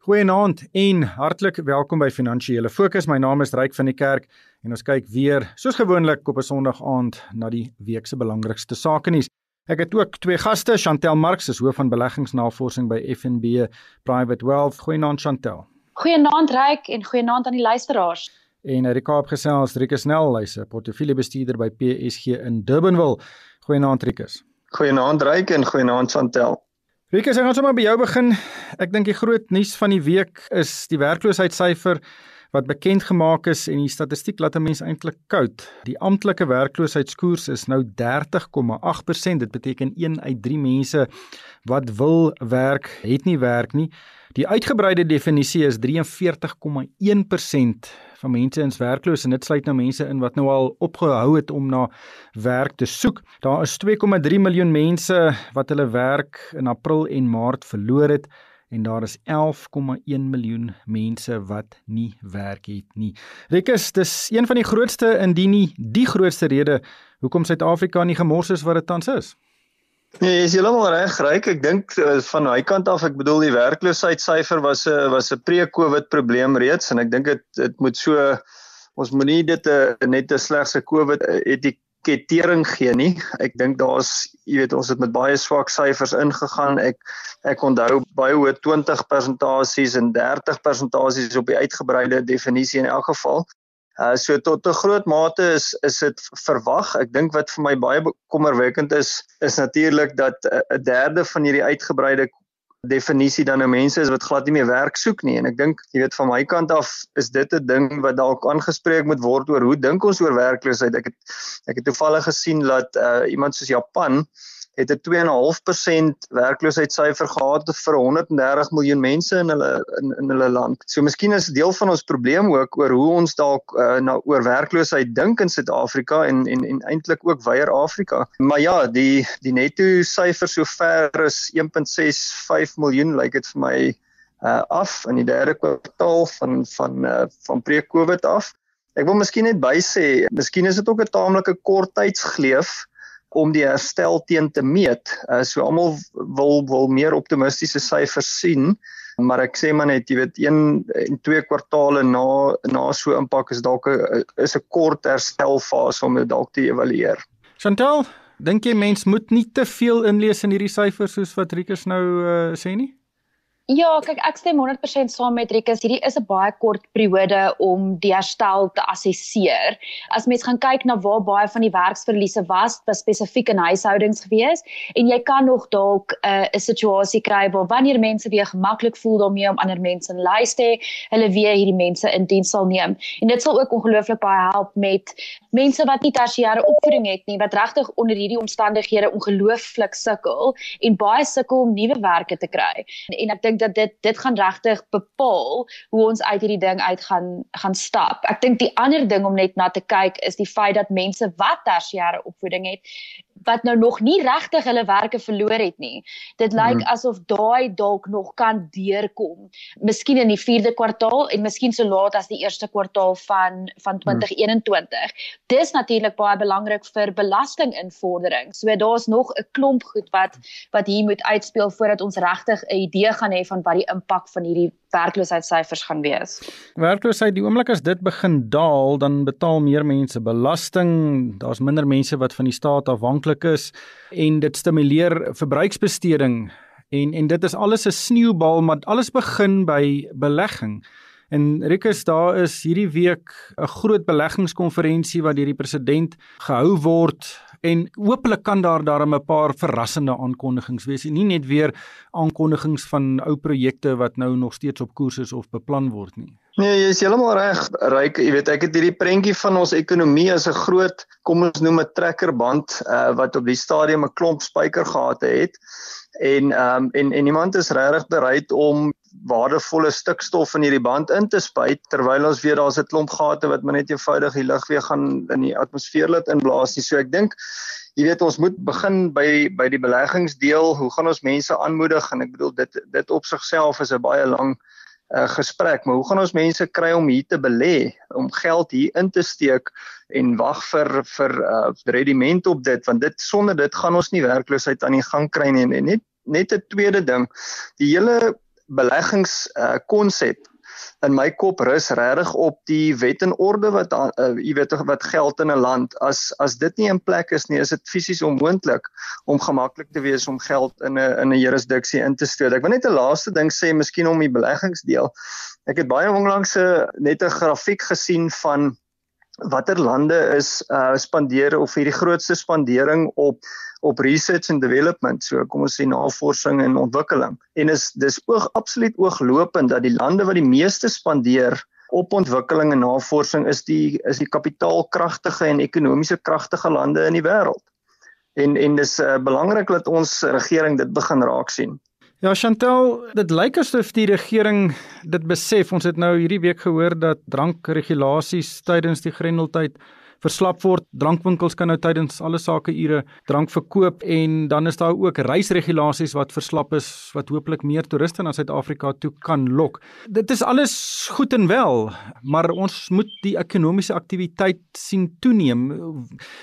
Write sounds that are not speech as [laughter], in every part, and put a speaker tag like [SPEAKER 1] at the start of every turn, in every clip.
[SPEAKER 1] Goeienaand en hartlik welkom by Finansiële Fokus. My naam is Ryk van die Kerk en ons kyk weer soos gewoonlik op 'n Sondag aand na die week se belangrikste sake nuus. Ek het ook twee gaste, Chantel Marx, is hoof van beleggingsnavorsing by FNB Private Wealth. Goeienaand Chantel.
[SPEAKER 2] Goeienaand Ryk en goeienaand aan die luisteraars.
[SPEAKER 1] En uit die Kaap gesels Rikus Snell, hy's 'n portefeuljebestuurder by PSG in Durbanville. Goeienaand Rikus.
[SPEAKER 3] Goeienaand Ryk en goeienaand Chantel.
[SPEAKER 1] Rikus, ek gaan sommer by jou begin. Ek dink die groot nuus van die week is die werkloosheidssyfer wat bekend gemaak is en die statistiek laat 'n mens eintlik koud. Die amptelike werkloosheidskoers is nou 30,8%. Dit beteken 1 uit 3 mense wat wil werk, het nie werk nie. Die uitgebreide definisie is 43,1% van mense is werkloos en dit sluit nou mense in wat nou al opgehou het om na werk te soek. Daar is 2,3 miljoen mense wat hulle werk in April en Maart verloor het en daar is 11,1 miljoen mense wat nie werk het nie. Rikus, dis een van die grootste indien nie die grootste rede hoekom Suid-Afrika nie gemors is wat dit tans is.
[SPEAKER 3] Nee, is heeltemal reg, Ryk. Ek dink eh, van hy kant af, ek bedoel die werkloosheidssyfer was 'n was 'n pre-COVID probleem reeds en ek dink dit dit moet so ons moenie dit 'n eh, net 'n slegse COVID etikettering gee nie. Ek dink daar's, jy weet, ons het met baie swak syfers ingegaan. Ek ek onthou baie hoë 20% en 30% op die uitgebreide definisie in elk geval. Uh so tot 'n groot mate is is dit verwag. Ek dink wat vir my baie kommerwekkend is is natuurlik dat 'n derde van hierdie uitgebreide definisie dan nou mense is wat glad nie meer werk soek nie en ek dink jy weet van my kant af is dit 'n ding wat dalk aangespreek moet word oor hoe dink ons oor werkloosheid. Ek het ek het toevallig gesien dat uh iemand soos Japan het 'n 2.5% werkloosheidssyfer gehad vir 130 miljoen mense in hulle in in hulle land. So miskien is deel van ons probleem ook oor hoe ons dalk uh, na oor werkloosheid dink in Suid-Afrika en en en eintlik ook weier Afrika. Maar ja, die die netto syfer sover is 1.65 miljoen lyk like dit vir my uh af in die derde kwartaal van van uh, van pre-COVID af. Ek wil miskien net by sê, miskien is dit ook 'n taamlike kort tydsgleef om die herstel teen te meet. Uh, so almal wil wil meer optimistiese syfers sien, maar ek sê maar net jy weet 1 en 2 kwartaale na na so impak is dalk 'n is 'n kort herstelfase om dit dalk te evalueer.
[SPEAKER 1] Chantal, dink jy mens moet nie te veel inlees in hierdie syfers soos wat Rikus nou uh, sê nie?
[SPEAKER 2] Ja, kyk ek stem 100% saam met Rikus. Hierdie is 'n baie kort periode om die herstel te assesseer. As mens gaan kyk na waar baie van die werksverliese was, was spesifiek in huishoudings gewees en jy kan nog dalk uh, 'n situasie kry waar wanneer mense weer gemaklik voel daarmee om ander mense in lys te hê, hulle weer hierdie mense in diens sal neem. En dit sal ook ongelooflik baie help met mense wat nie tersiêre opvoeding het nie, wat regtig onder hierdie omstandighede ongelooflik sukkel en baie sukkel om nuwe werke te kry. En, en ek dink dat dit dit gaan regtig bepaal hoe ons uit hierdie ding uit gaan gaan stap. Ek dink die ander ding om net na te kyk is die feit dat mense wat tersiêre opvoeding het wat nou nog nie regtig hulle werke verloor het nie. Dit lyk mm. asof daai dalk nog kan deurkom. Miskien in die 4de kwartaal en miskien so laat as die 1ste kwartaal van van 2021. Mm. Dis natuurlik baie belangrik vir belastinginvordering. So daar's nog 'n klomp goed wat wat hier moet uitspeel voordat ons regtig 'n idee gaan hê van wat die impak van hierdie werkloosheidssyfers gaan wees.
[SPEAKER 1] Werkloosheid, die oomblik as dit begin daal, dan betaal meer mense belasting, daar's minder mense wat van die staat afhanklik is en dit stimuleer verbruiksbesteding en en dit is alles 'n sneeubal, maar alles begin by belegging. En Rikus, daar is hierdie week 'n groot beleggingskonferensie wat deur die president gehou word en hopelik kan daar daarmee 'n paar verrassende aankondigings wees nie net weer aankondigings van ou projekte wat nou nog steeds op koers is of beplan word nie.
[SPEAKER 3] Nee, jy is heeltemal reg, Ryk. Jy weet, ek het hierdie prentjie van ons ekonomie as 'n groot, kom ons noem 'n trekkerband uh, wat op die stadium 'n klomp spykergate het en um, en en iemand is regtig bereid om waardevolle stikstof in hierdie band in te spuit terwyl ons weet daar's 'n klomp gate wat maar net eenvoudig die lug weer gaan in die atmosfeer laat inblaas nie. So ek dink jy weet ons moet begin by by die beleggingsdeel. Hoe gaan ons mense aanmoedig en ek bedoel dit dit op sigself is 'n baie lang uh, gesprek, maar hoe gaan ons mense kry om hier te belê, om geld hier in te steek en wag vir vir uh, rediment op dit want dit sonder dit gaan ons nie werkloosheid aan die gang kry nie en net net 'n tweede ding. Die hele beleggings uh, konsep in my kop rus regtig op die wet en orde wat uh, jy weet wat geld in 'n land as as dit nie in plek is nie is dit fisies onmoontlik om gemaklik te wees om geld in 'n in 'n jurisdiksie in te stoot. Ek wil net 'n laaste ding sê, miskien om die beleggingsdeel. Ek het baie onlangs 'n net 'n grafiek gesien van watter lande is uh spandeer of hierdie grootste spandering op op research and development? So kom ons sê navorsing en ontwikkeling. En is dis oog absoluut ooglopend dat die lande wat die meeste spandeer op ontwikkeling en navorsing is die is die kapitaalkragtige en ekonomiese kragtige lande in die wêreld. En en dis uh, belangrik dat ons regering dit begin raak sien
[SPEAKER 1] Ja Chantel, dit lyk asof die regering dit besef. Ons het nou hierdie week gehoor dat drankregulasies tydens die Grendeltyd verslap word. Drankwinkels kan nou tydens alle sake ure drank verkoop en dan is daar ook reisregulasies wat verslap is wat hopelik meer toeriste na Suid-Afrika toe kan lok. Dit is alles goed en wel, maar ons moet die ekonomiese aktiwiteit sien toeneem.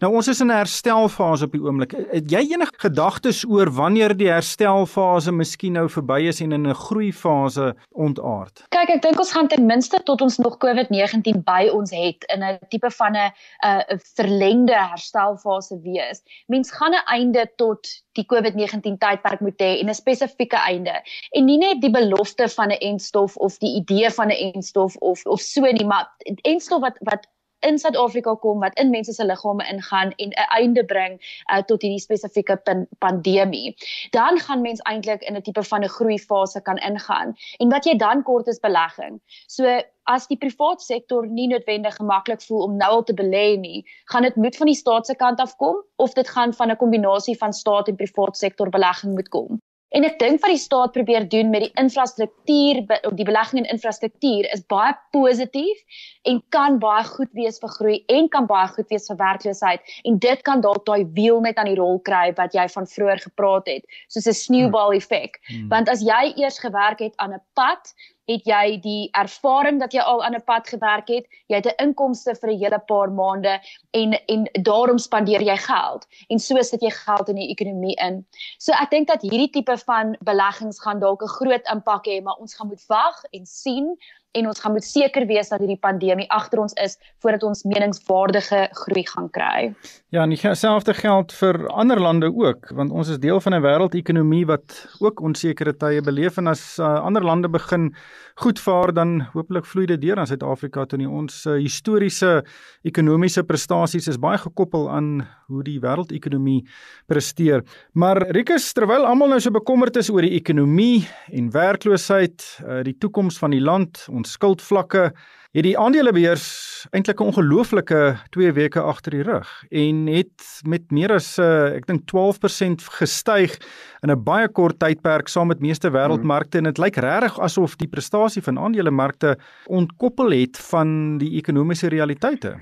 [SPEAKER 1] Nou ons is in 'n herstelfase op die oomblik. Het jy enige gedagtes oor wanneer die herstelfase miskien nou verby is en in 'n groeifase ontaard?
[SPEAKER 2] Kyk, ek dink ons gaan ten minste tot ons nog COVID-19 by ons het in 'n tipe van 'n 'n uh, verlengde herstelfase wees. Mens gaan 'n einde tot die COVID-19 tydperk moet hê en 'n spesifieke einde. En nie net die belofte van 'n enstof of die idee van 'n enstof of of so nie, maar enstof wat wat in Suid-Afrika kom wat in mense se liggame ingaan en 'n einde bring uh, tot hierdie spesifieke pandemie. Dan gaan mens eintlik in 'n tipe van 'n groeifase kan ingaan. En wat jy dan kort is belegging. So as die private sektor nie noodwendig gemaklik voel om nou al te belê nie, gaan dit moet van die staat se kant af kom of dit gaan van 'n kombinasie van staat en private sektor belegging moet kom. En ek dink wat die staat probeer doen met die infrastruktuur of die belegging in infrastruktuur is baie positief en kan baie goed wees vir groei en kan baie goed wees vir werkloosheid. En dit kan dalk daai wiel net aan die rol kry wat jy van vroeër gepraat het soos 'n snowball effek. Hmm. want as jy eers gewerk het aan 'n pad het jy die ervaring dat jy al aan 'n pad gewerk het, jy het 'n inkomste vir 'n hele paar maande en en daarom spandeer jy geld en so sit jy geld in die ekonomie in. So ek dink dat hierdie tipe van beleggings gaan dalk 'n groot impak hê, maar ons gaan moet wag en sien en ons gaan moet seker wees dat hierdie pandemie agter ons is voordat ons meningswaardige groei gaan kry.
[SPEAKER 1] Ja, en dieselfde geld vir ander lande ook, want ons is deel van 'n wêreldekonomie wat ook onsekere tye beleef en as uh, ander lande begin goed vaar dan hopelik vloei dit deur aan Suid-Afrika toe nie ons uh, historiese ekonomiese prestasies is baie gekoppel aan hoe die wêreldekonomie presteer. Maar Rikus, terwyl almal nou so bekommerd is oor die ekonomie en werkloosheid, uh, die toekoms van die land, ons skuldvlakke het die aandelebeurs eintlik 'n ongelooflike 2 weke agter die rug en het met meer as uh, ek dink 12% gestyg in 'n baie kort tydperk saam met meeste wêreldmarkte en dit lyk regtig asof die prestasie van aandelemarkte ontkoppel het van die ekonomiese realiteite.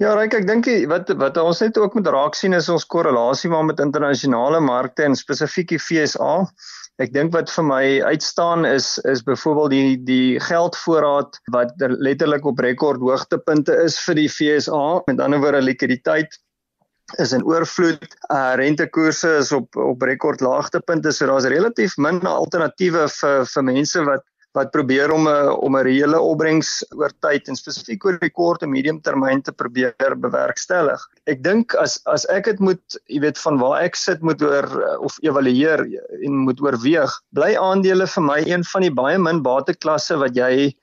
[SPEAKER 3] Ja, Ryk, ek dink wat wat ons net ook moet raak sien is ons korrelasie maar met internasionale markte en spesifiek die FSA. Ek dink wat vir my uitstaan is is byvoorbeeld die die geldvoorraad wat letterlik op rekord hoogtepunte is vir die FSA. Met ander woorde likwiditeit is in oorvloed. Uh rentekoerse is op op rekord laagtepunte. So daar's relatief min alternatiewe vir vir mense wat wat probeer om 'n om 'n reële opbrengs oor tyd en spesifiek oor die kort en medium termyn te probeer bewerkstellig. Ek dink as as ek dit moet, jy weet van waar ek sit moet oor of evalueer en moet oorweeg, bly aandele vir my een van die baie min bateklasse wat jy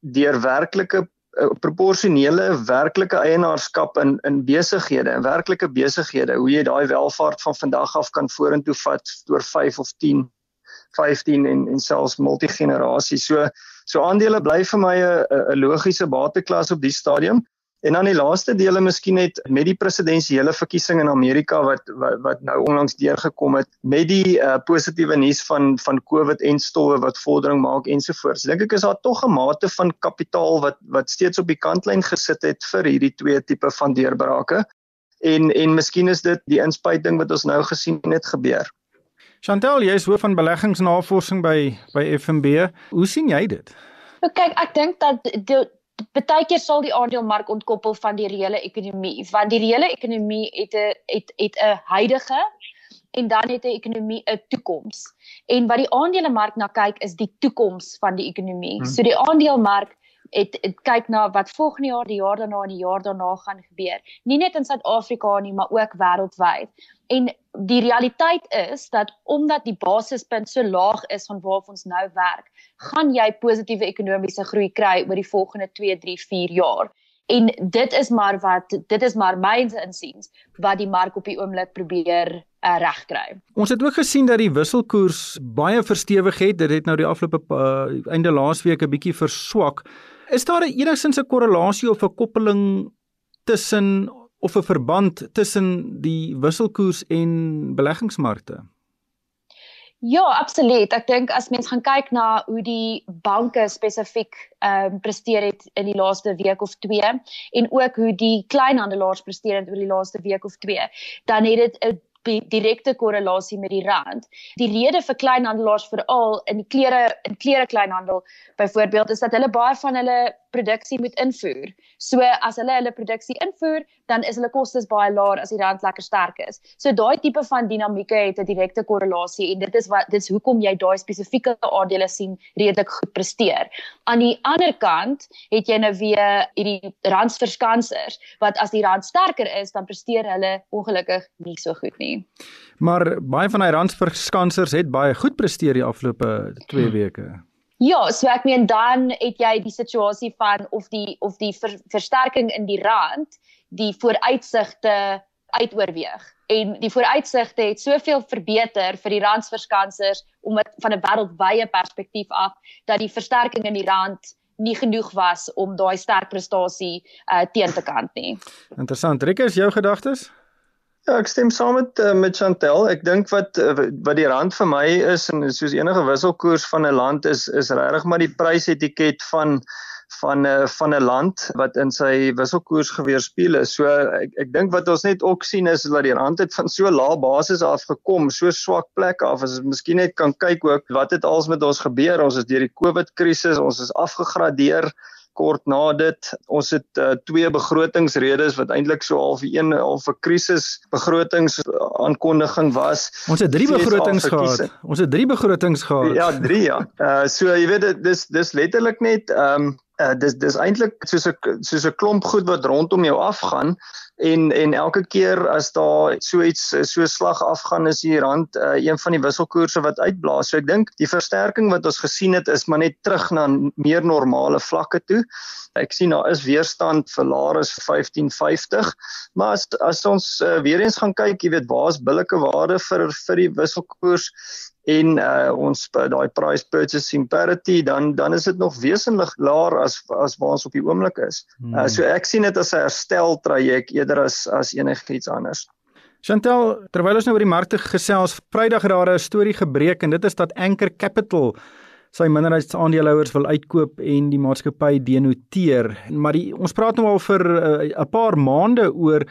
[SPEAKER 3] deur werklike eh, proporsionele werklike eienaarskap in in besighede en werklike besighede hoe jy daai welvaart van vandag af kan vorentoe vat oor 5 of 10 15 en en selfs multigenerasie. So so aandele bly vir my 'n 'n logiese bateklas op die stadium. En dan die laaste dele miskien net met die presidensiële verkiesing in Amerika wat wat, wat nou onlangs deurgekom het met die uh, positiewe nuus van van COVID en stowwe wat vordering maak ensovoorts. Dink ek is daar tog 'n mate van kapitaal wat wat steeds op die kantlyn gesit het vir hierdie twee tipe van deurbrake. En en miskien is dit die inspuiting wat ons nou gesien het gebeur.
[SPEAKER 1] Chantel, jy is hoof van beleggingsnavorsing by by FNB. Hoe sien jy dit?
[SPEAKER 2] Nou kyk, ek dink dat die baie keer sal die aandelemark ontkoppel van die reële ekonomie, want die reële ekonomie het 'n het het 'n huidige en dan het 'n ekonomie 'n toekoms. En wat die aandelemark na kyk is die toekoms van die ekonomie. Hmm. So die aandelemark het, het kyk na wat volgende jaar, die jaar daarna en die jaar daarna gaan gebeur. Nie net in Suid-Afrika nie, maar ook wêreldwyd. En die realiteit is dat omdat die basispunt so laag is van waar ons nou werk, gaan jy positiewe ekonomiese groei kry oor die volgende 2, 3, 4 jaar. En dit is maar wat dit is maar myns insiens wat die mark op die oomblik probeer uh, regkry.
[SPEAKER 1] Ons het ook gesien dat die wisselkoers baie verstewig het. Dit het nou die afgelope uh, einde laasweek 'n bietjie verswak. Is daar enigstens 'n korrelasie of 'n koppeling tussen of 'n verband tussen die wisselkoers en beleggingsmarkte?
[SPEAKER 2] Ja, absoluut. Ek dink as mens gaan kyk na hoe die banke spesifiek ehm um, presteer het in die laaste week of 2 en ook hoe die kleinhandelaars presteer het oor die laaste week of 2, dan het dit 'n direkte korrelasie met die rand. Die rede vir kleinhandelaars veral in die klere in klere kleinhandel byvoorbeeld is dat hulle baie van hulle produksie moet invoer. So as hulle hulle produksie invoer, dan is hulle kostes baie laer as die rand lekker sterk is. So daai tipe van dinamieke het 'n direkte korrelasie en dit is wat dit is hoekom jy daai spesifieke aandele sien redelik goed presteer. Aan die ander kant het jy nou weer hierdie randsverskansers wat as die rand sterker is, dan presteer hulle ongelukkig nie so goed nie.
[SPEAKER 1] Maar baie van daai randsverskansers het baie goed presteer die afgelope 2 hmm. weke.
[SPEAKER 2] Ja, so ek meen dan het jy die situasie van of die of die ver, versterking in die rand die vooruitsigte uitoorweeg. En die vooruitsigte het soveel verbeter vir die randsverskansers om dit van 'n wêreldwye perspektief af dat die versterking in die rand nie genoeg was om daai sterk prestasie uh, teen te kan nie.
[SPEAKER 1] Interessant. Rikus, jou gedagtes?
[SPEAKER 3] Ja, ek stem saam met uh, met Chantel. Ek dink wat uh, wat die rand vir my is en soos enige wisselkoers van 'n land is is regtig maar die prysetiket van van 'n eh, van 'n land wat in sy wisselkoers geweerspieël is. So ek ek dink wat ons net ook sien is dat die rand het van so lae basis af gekom, so swak plek af. As ons miskien net kan kyk ook wat het als met ons gebeur. Ons is deur die COVID krisis, ons is afgegradeer kort na dit ons het uh, twee begrotingsredes wat eintlik so half een half 'n krisis begrotings aankondiging was.
[SPEAKER 1] Ons het drie begrotings gehad. Ons het drie begrotings gehad.
[SPEAKER 3] Ja, drie ja. Uh [laughs] so jy weet dit dis dis letterlik net ehm um, uh, dis dis eintlik soos 'n soos 'n klomp goed wat rondom jou afgaan en en elke keer as daar so iets so slag afgaan is die rand uh, een van die wisselkoerse wat uitblaas. So ek dink die versterking wat ons gesien het is maar net terug na meer normale vlakke toe. Ek sien daar is weerstand vir laer as 1550, maar as as ons uh, weer eens gaan kyk, jy weet waar is billike waarde vir vir die wisselkoers en uh, ons daai price purchasing parity dan dan is dit nog wesentlik laer as as waar ons op die oomblik is. Uh, hmm. Uh, so ek sien dit as 'n herstel traject eerder as as enigiets anders.
[SPEAKER 1] Chantel, terwyl ons nou oor die markte gesels, Vrydag het daar 'n storie gebreek en dit is dat Anchor Capital sy minderheidsaandeelhouers wil uitkoop en die maatskappy denoteer. Maar die, ons praat nou al vir uh, 'n uh, paar maande oor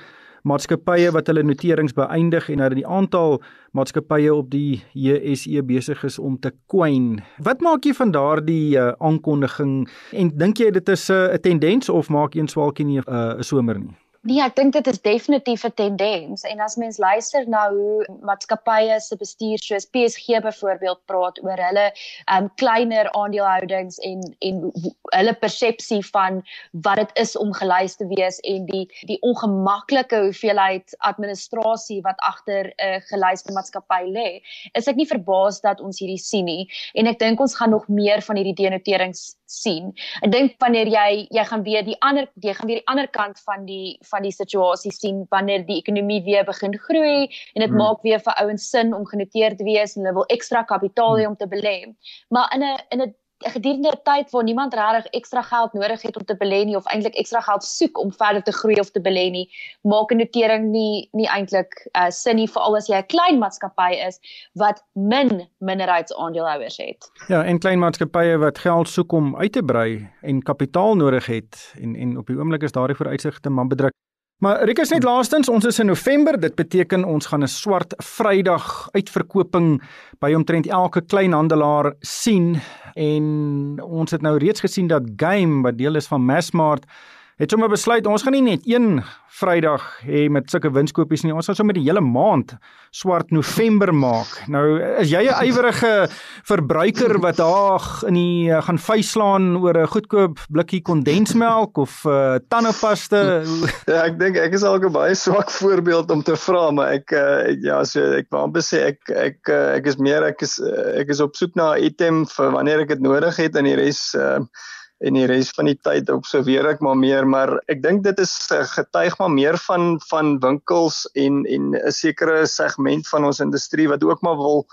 [SPEAKER 1] maatskappye wat hulle noterings beëindig en dat die aantal maatskappye op die JSE besig is om te kwyn. Wat maak jy van daardie uh, aankondiging en dink jy dit is 'n uh, tendens of maak een swaalkie nie 'n uh, somer nie?
[SPEAKER 2] Nee, ek dink dit is definitief 'n tendens en as mens luister na hoe maatskappye se bestuur soos PSG byvoorbeeld praat oor hulle um kleiner aandelehoudings en en hulle persepsie van wat dit is om gelys te wees en die die ongemaklike hoeveelheid administrasie wat agter 'n uh, gelyste maatskappy lê, is ek nie verbaas dat ons hierdie sien nie en ek dink ons gaan nog meer van hierdie denoterings sien. Ek dink wanneer jy jy gaan weer die ander jy gaan weer die ander kant van die van die situasie sien wanneer die ekonomie weer begin groei en dit hmm. maak weer vir ouens sin om genoteer te wees en hulle wil ekstra kapitaal hê hmm. om te belê. Maar in 'n in 'n gedurende 'n tyd waar niemand regtig ekstra geld nodig het om te belê nie of eintlik ekstra geld soek om verder te groei of te belê nie, maak 'n notering nie nie eintlik uh, sin nie veral as jy 'n klein maatskappy is wat min minderheidsaandeelhouers het.
[SPEAKER 1] Ja, en klein maatskappye wat geld soek om uit te brei en kapitaal nodig het en en op die oomblik is daardie vooruitsigte man bedruk. Maar Rikus net laastens, ons is in November, dit beteken ons gaan 'n swart Vrydag uitverkoping by omtrent elke kleinhandelaar sien en ons het nou reeds gesien dat Game wat deel is van Massmart het sommer besluit ons gaan nie net een Vrydag hê met sulke winskoopies nie. Ons gaan sommer die hele maand swart November maak. Nou is jy 'n ywerige verbruiker wat daar in die uh, gaan vuislaan oor 'n goedkoop blikkie kondensmelk of uh, tandepasta? [laughs]
[SPEAKER 3] ja, ek dink ek is al 'n baie swak voorbeeld om te vra, maar ek uh, ja, so ek wou amper sê ek ek uh, ek is meer ek is uh, ek is op soek na 'n item vir wanneer ek dit nodig het en die res uh, en die res van die tyd observeer ek maar meer maar ek dink dit is getuig maar meer van van winkels en en 'n sekere segment van ons industrie wat ook maar wil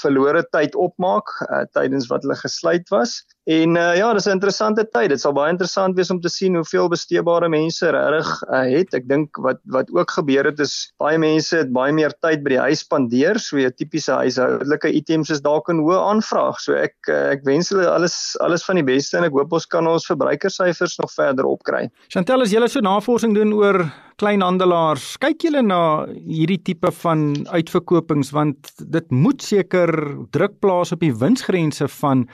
[SPEAKER 3] verlore tyd opmaak uh, tydens wat hulle gesluit was. En uh, ja, dis 'n interessante tyd. Dit sal baie interessant wees om te sien hoeveel besteebare mense regtig uh, het. Ek dink wat wat ook gebeur het is baie mense het baie meer tyd by die huis spandeer, so 'n tipiese huishoudelike items is dalk 'n hoë aanvraag. So ek uh, ek wens hulle alles alles van die beste en ek hoop ons kan ons verbruikersyfers nog verder opkry.
[SPEAKER 1] Chantel, as jy so navorsing doen oor kleinhandelaars, kyk julle na hierdie tipe van uitverkopings want dit moet seker druk plaas op die winsgrense van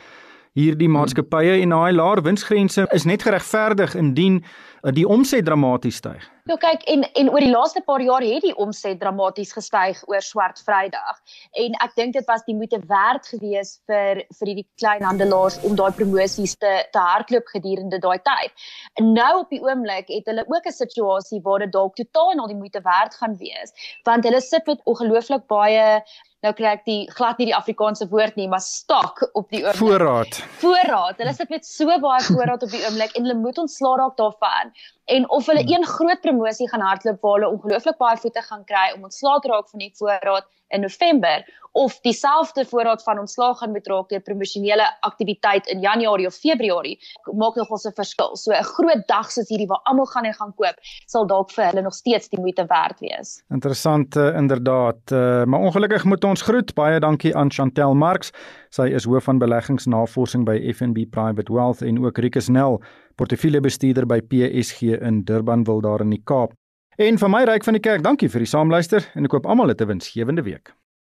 [SPEAKER 1] hierdie maatskappye en daai laer winsgrense is net geregverdig indien uh, die omset dramaties styg.
[SPEAKER 2] Nou kyk en en oor die laaste paar jaar het die omset dramaties gestyg oor Swart Vrydag en ek dink dit was die moeite werd geweest vir vir hierdie kleinhandelaars om daai promosies te te hardloop gedurende daai tyd. En nou op die oomblik het hulle ook 'n situasie waar dit dalk totaal en al die moeite werd gaan wees want hulle sit met ongelooflik baie nou kry ek die glad nie die Afrikaanse woord nie, maar stok op die oomblik.
[SPEAKER 1] Voorraad.
[SPEAKER 2] Voorraad. Hulle sit met so baie voorraad op die oomblik en hulle moet ontslaa raak daarvan. En of hulle hmm. een groot promosie gaan hardloop waar hulle ongelooflik baie voete gaan kry om ontslaa te raak van die voorraad in November of dieselfde voorraad van ontslaag gaan betrok deur promosionele aktiwiteit in Januarie of Februarie maak nog ons 'n verskil. So 'n groot dag soos hierdie waar almal gaan en gaan koop, sal dalk vir hulle nog steeds die moeite werd wees.
[SPEAKER 1] Interessant uh, inderdaad. Uh, maar ongelukkig moet ons groet. Baie dankie aan Chantel Marx. Sy is hoof van beleggingsnavorsing by FNB Private Wealth en ook Rikus Nel, portefeuljebestuurder by PSG in Durban wil daar in die Kaap. En vir my ryk van die kerk, dankie vir die saamluister en ek koop almal 'n winsgewende week.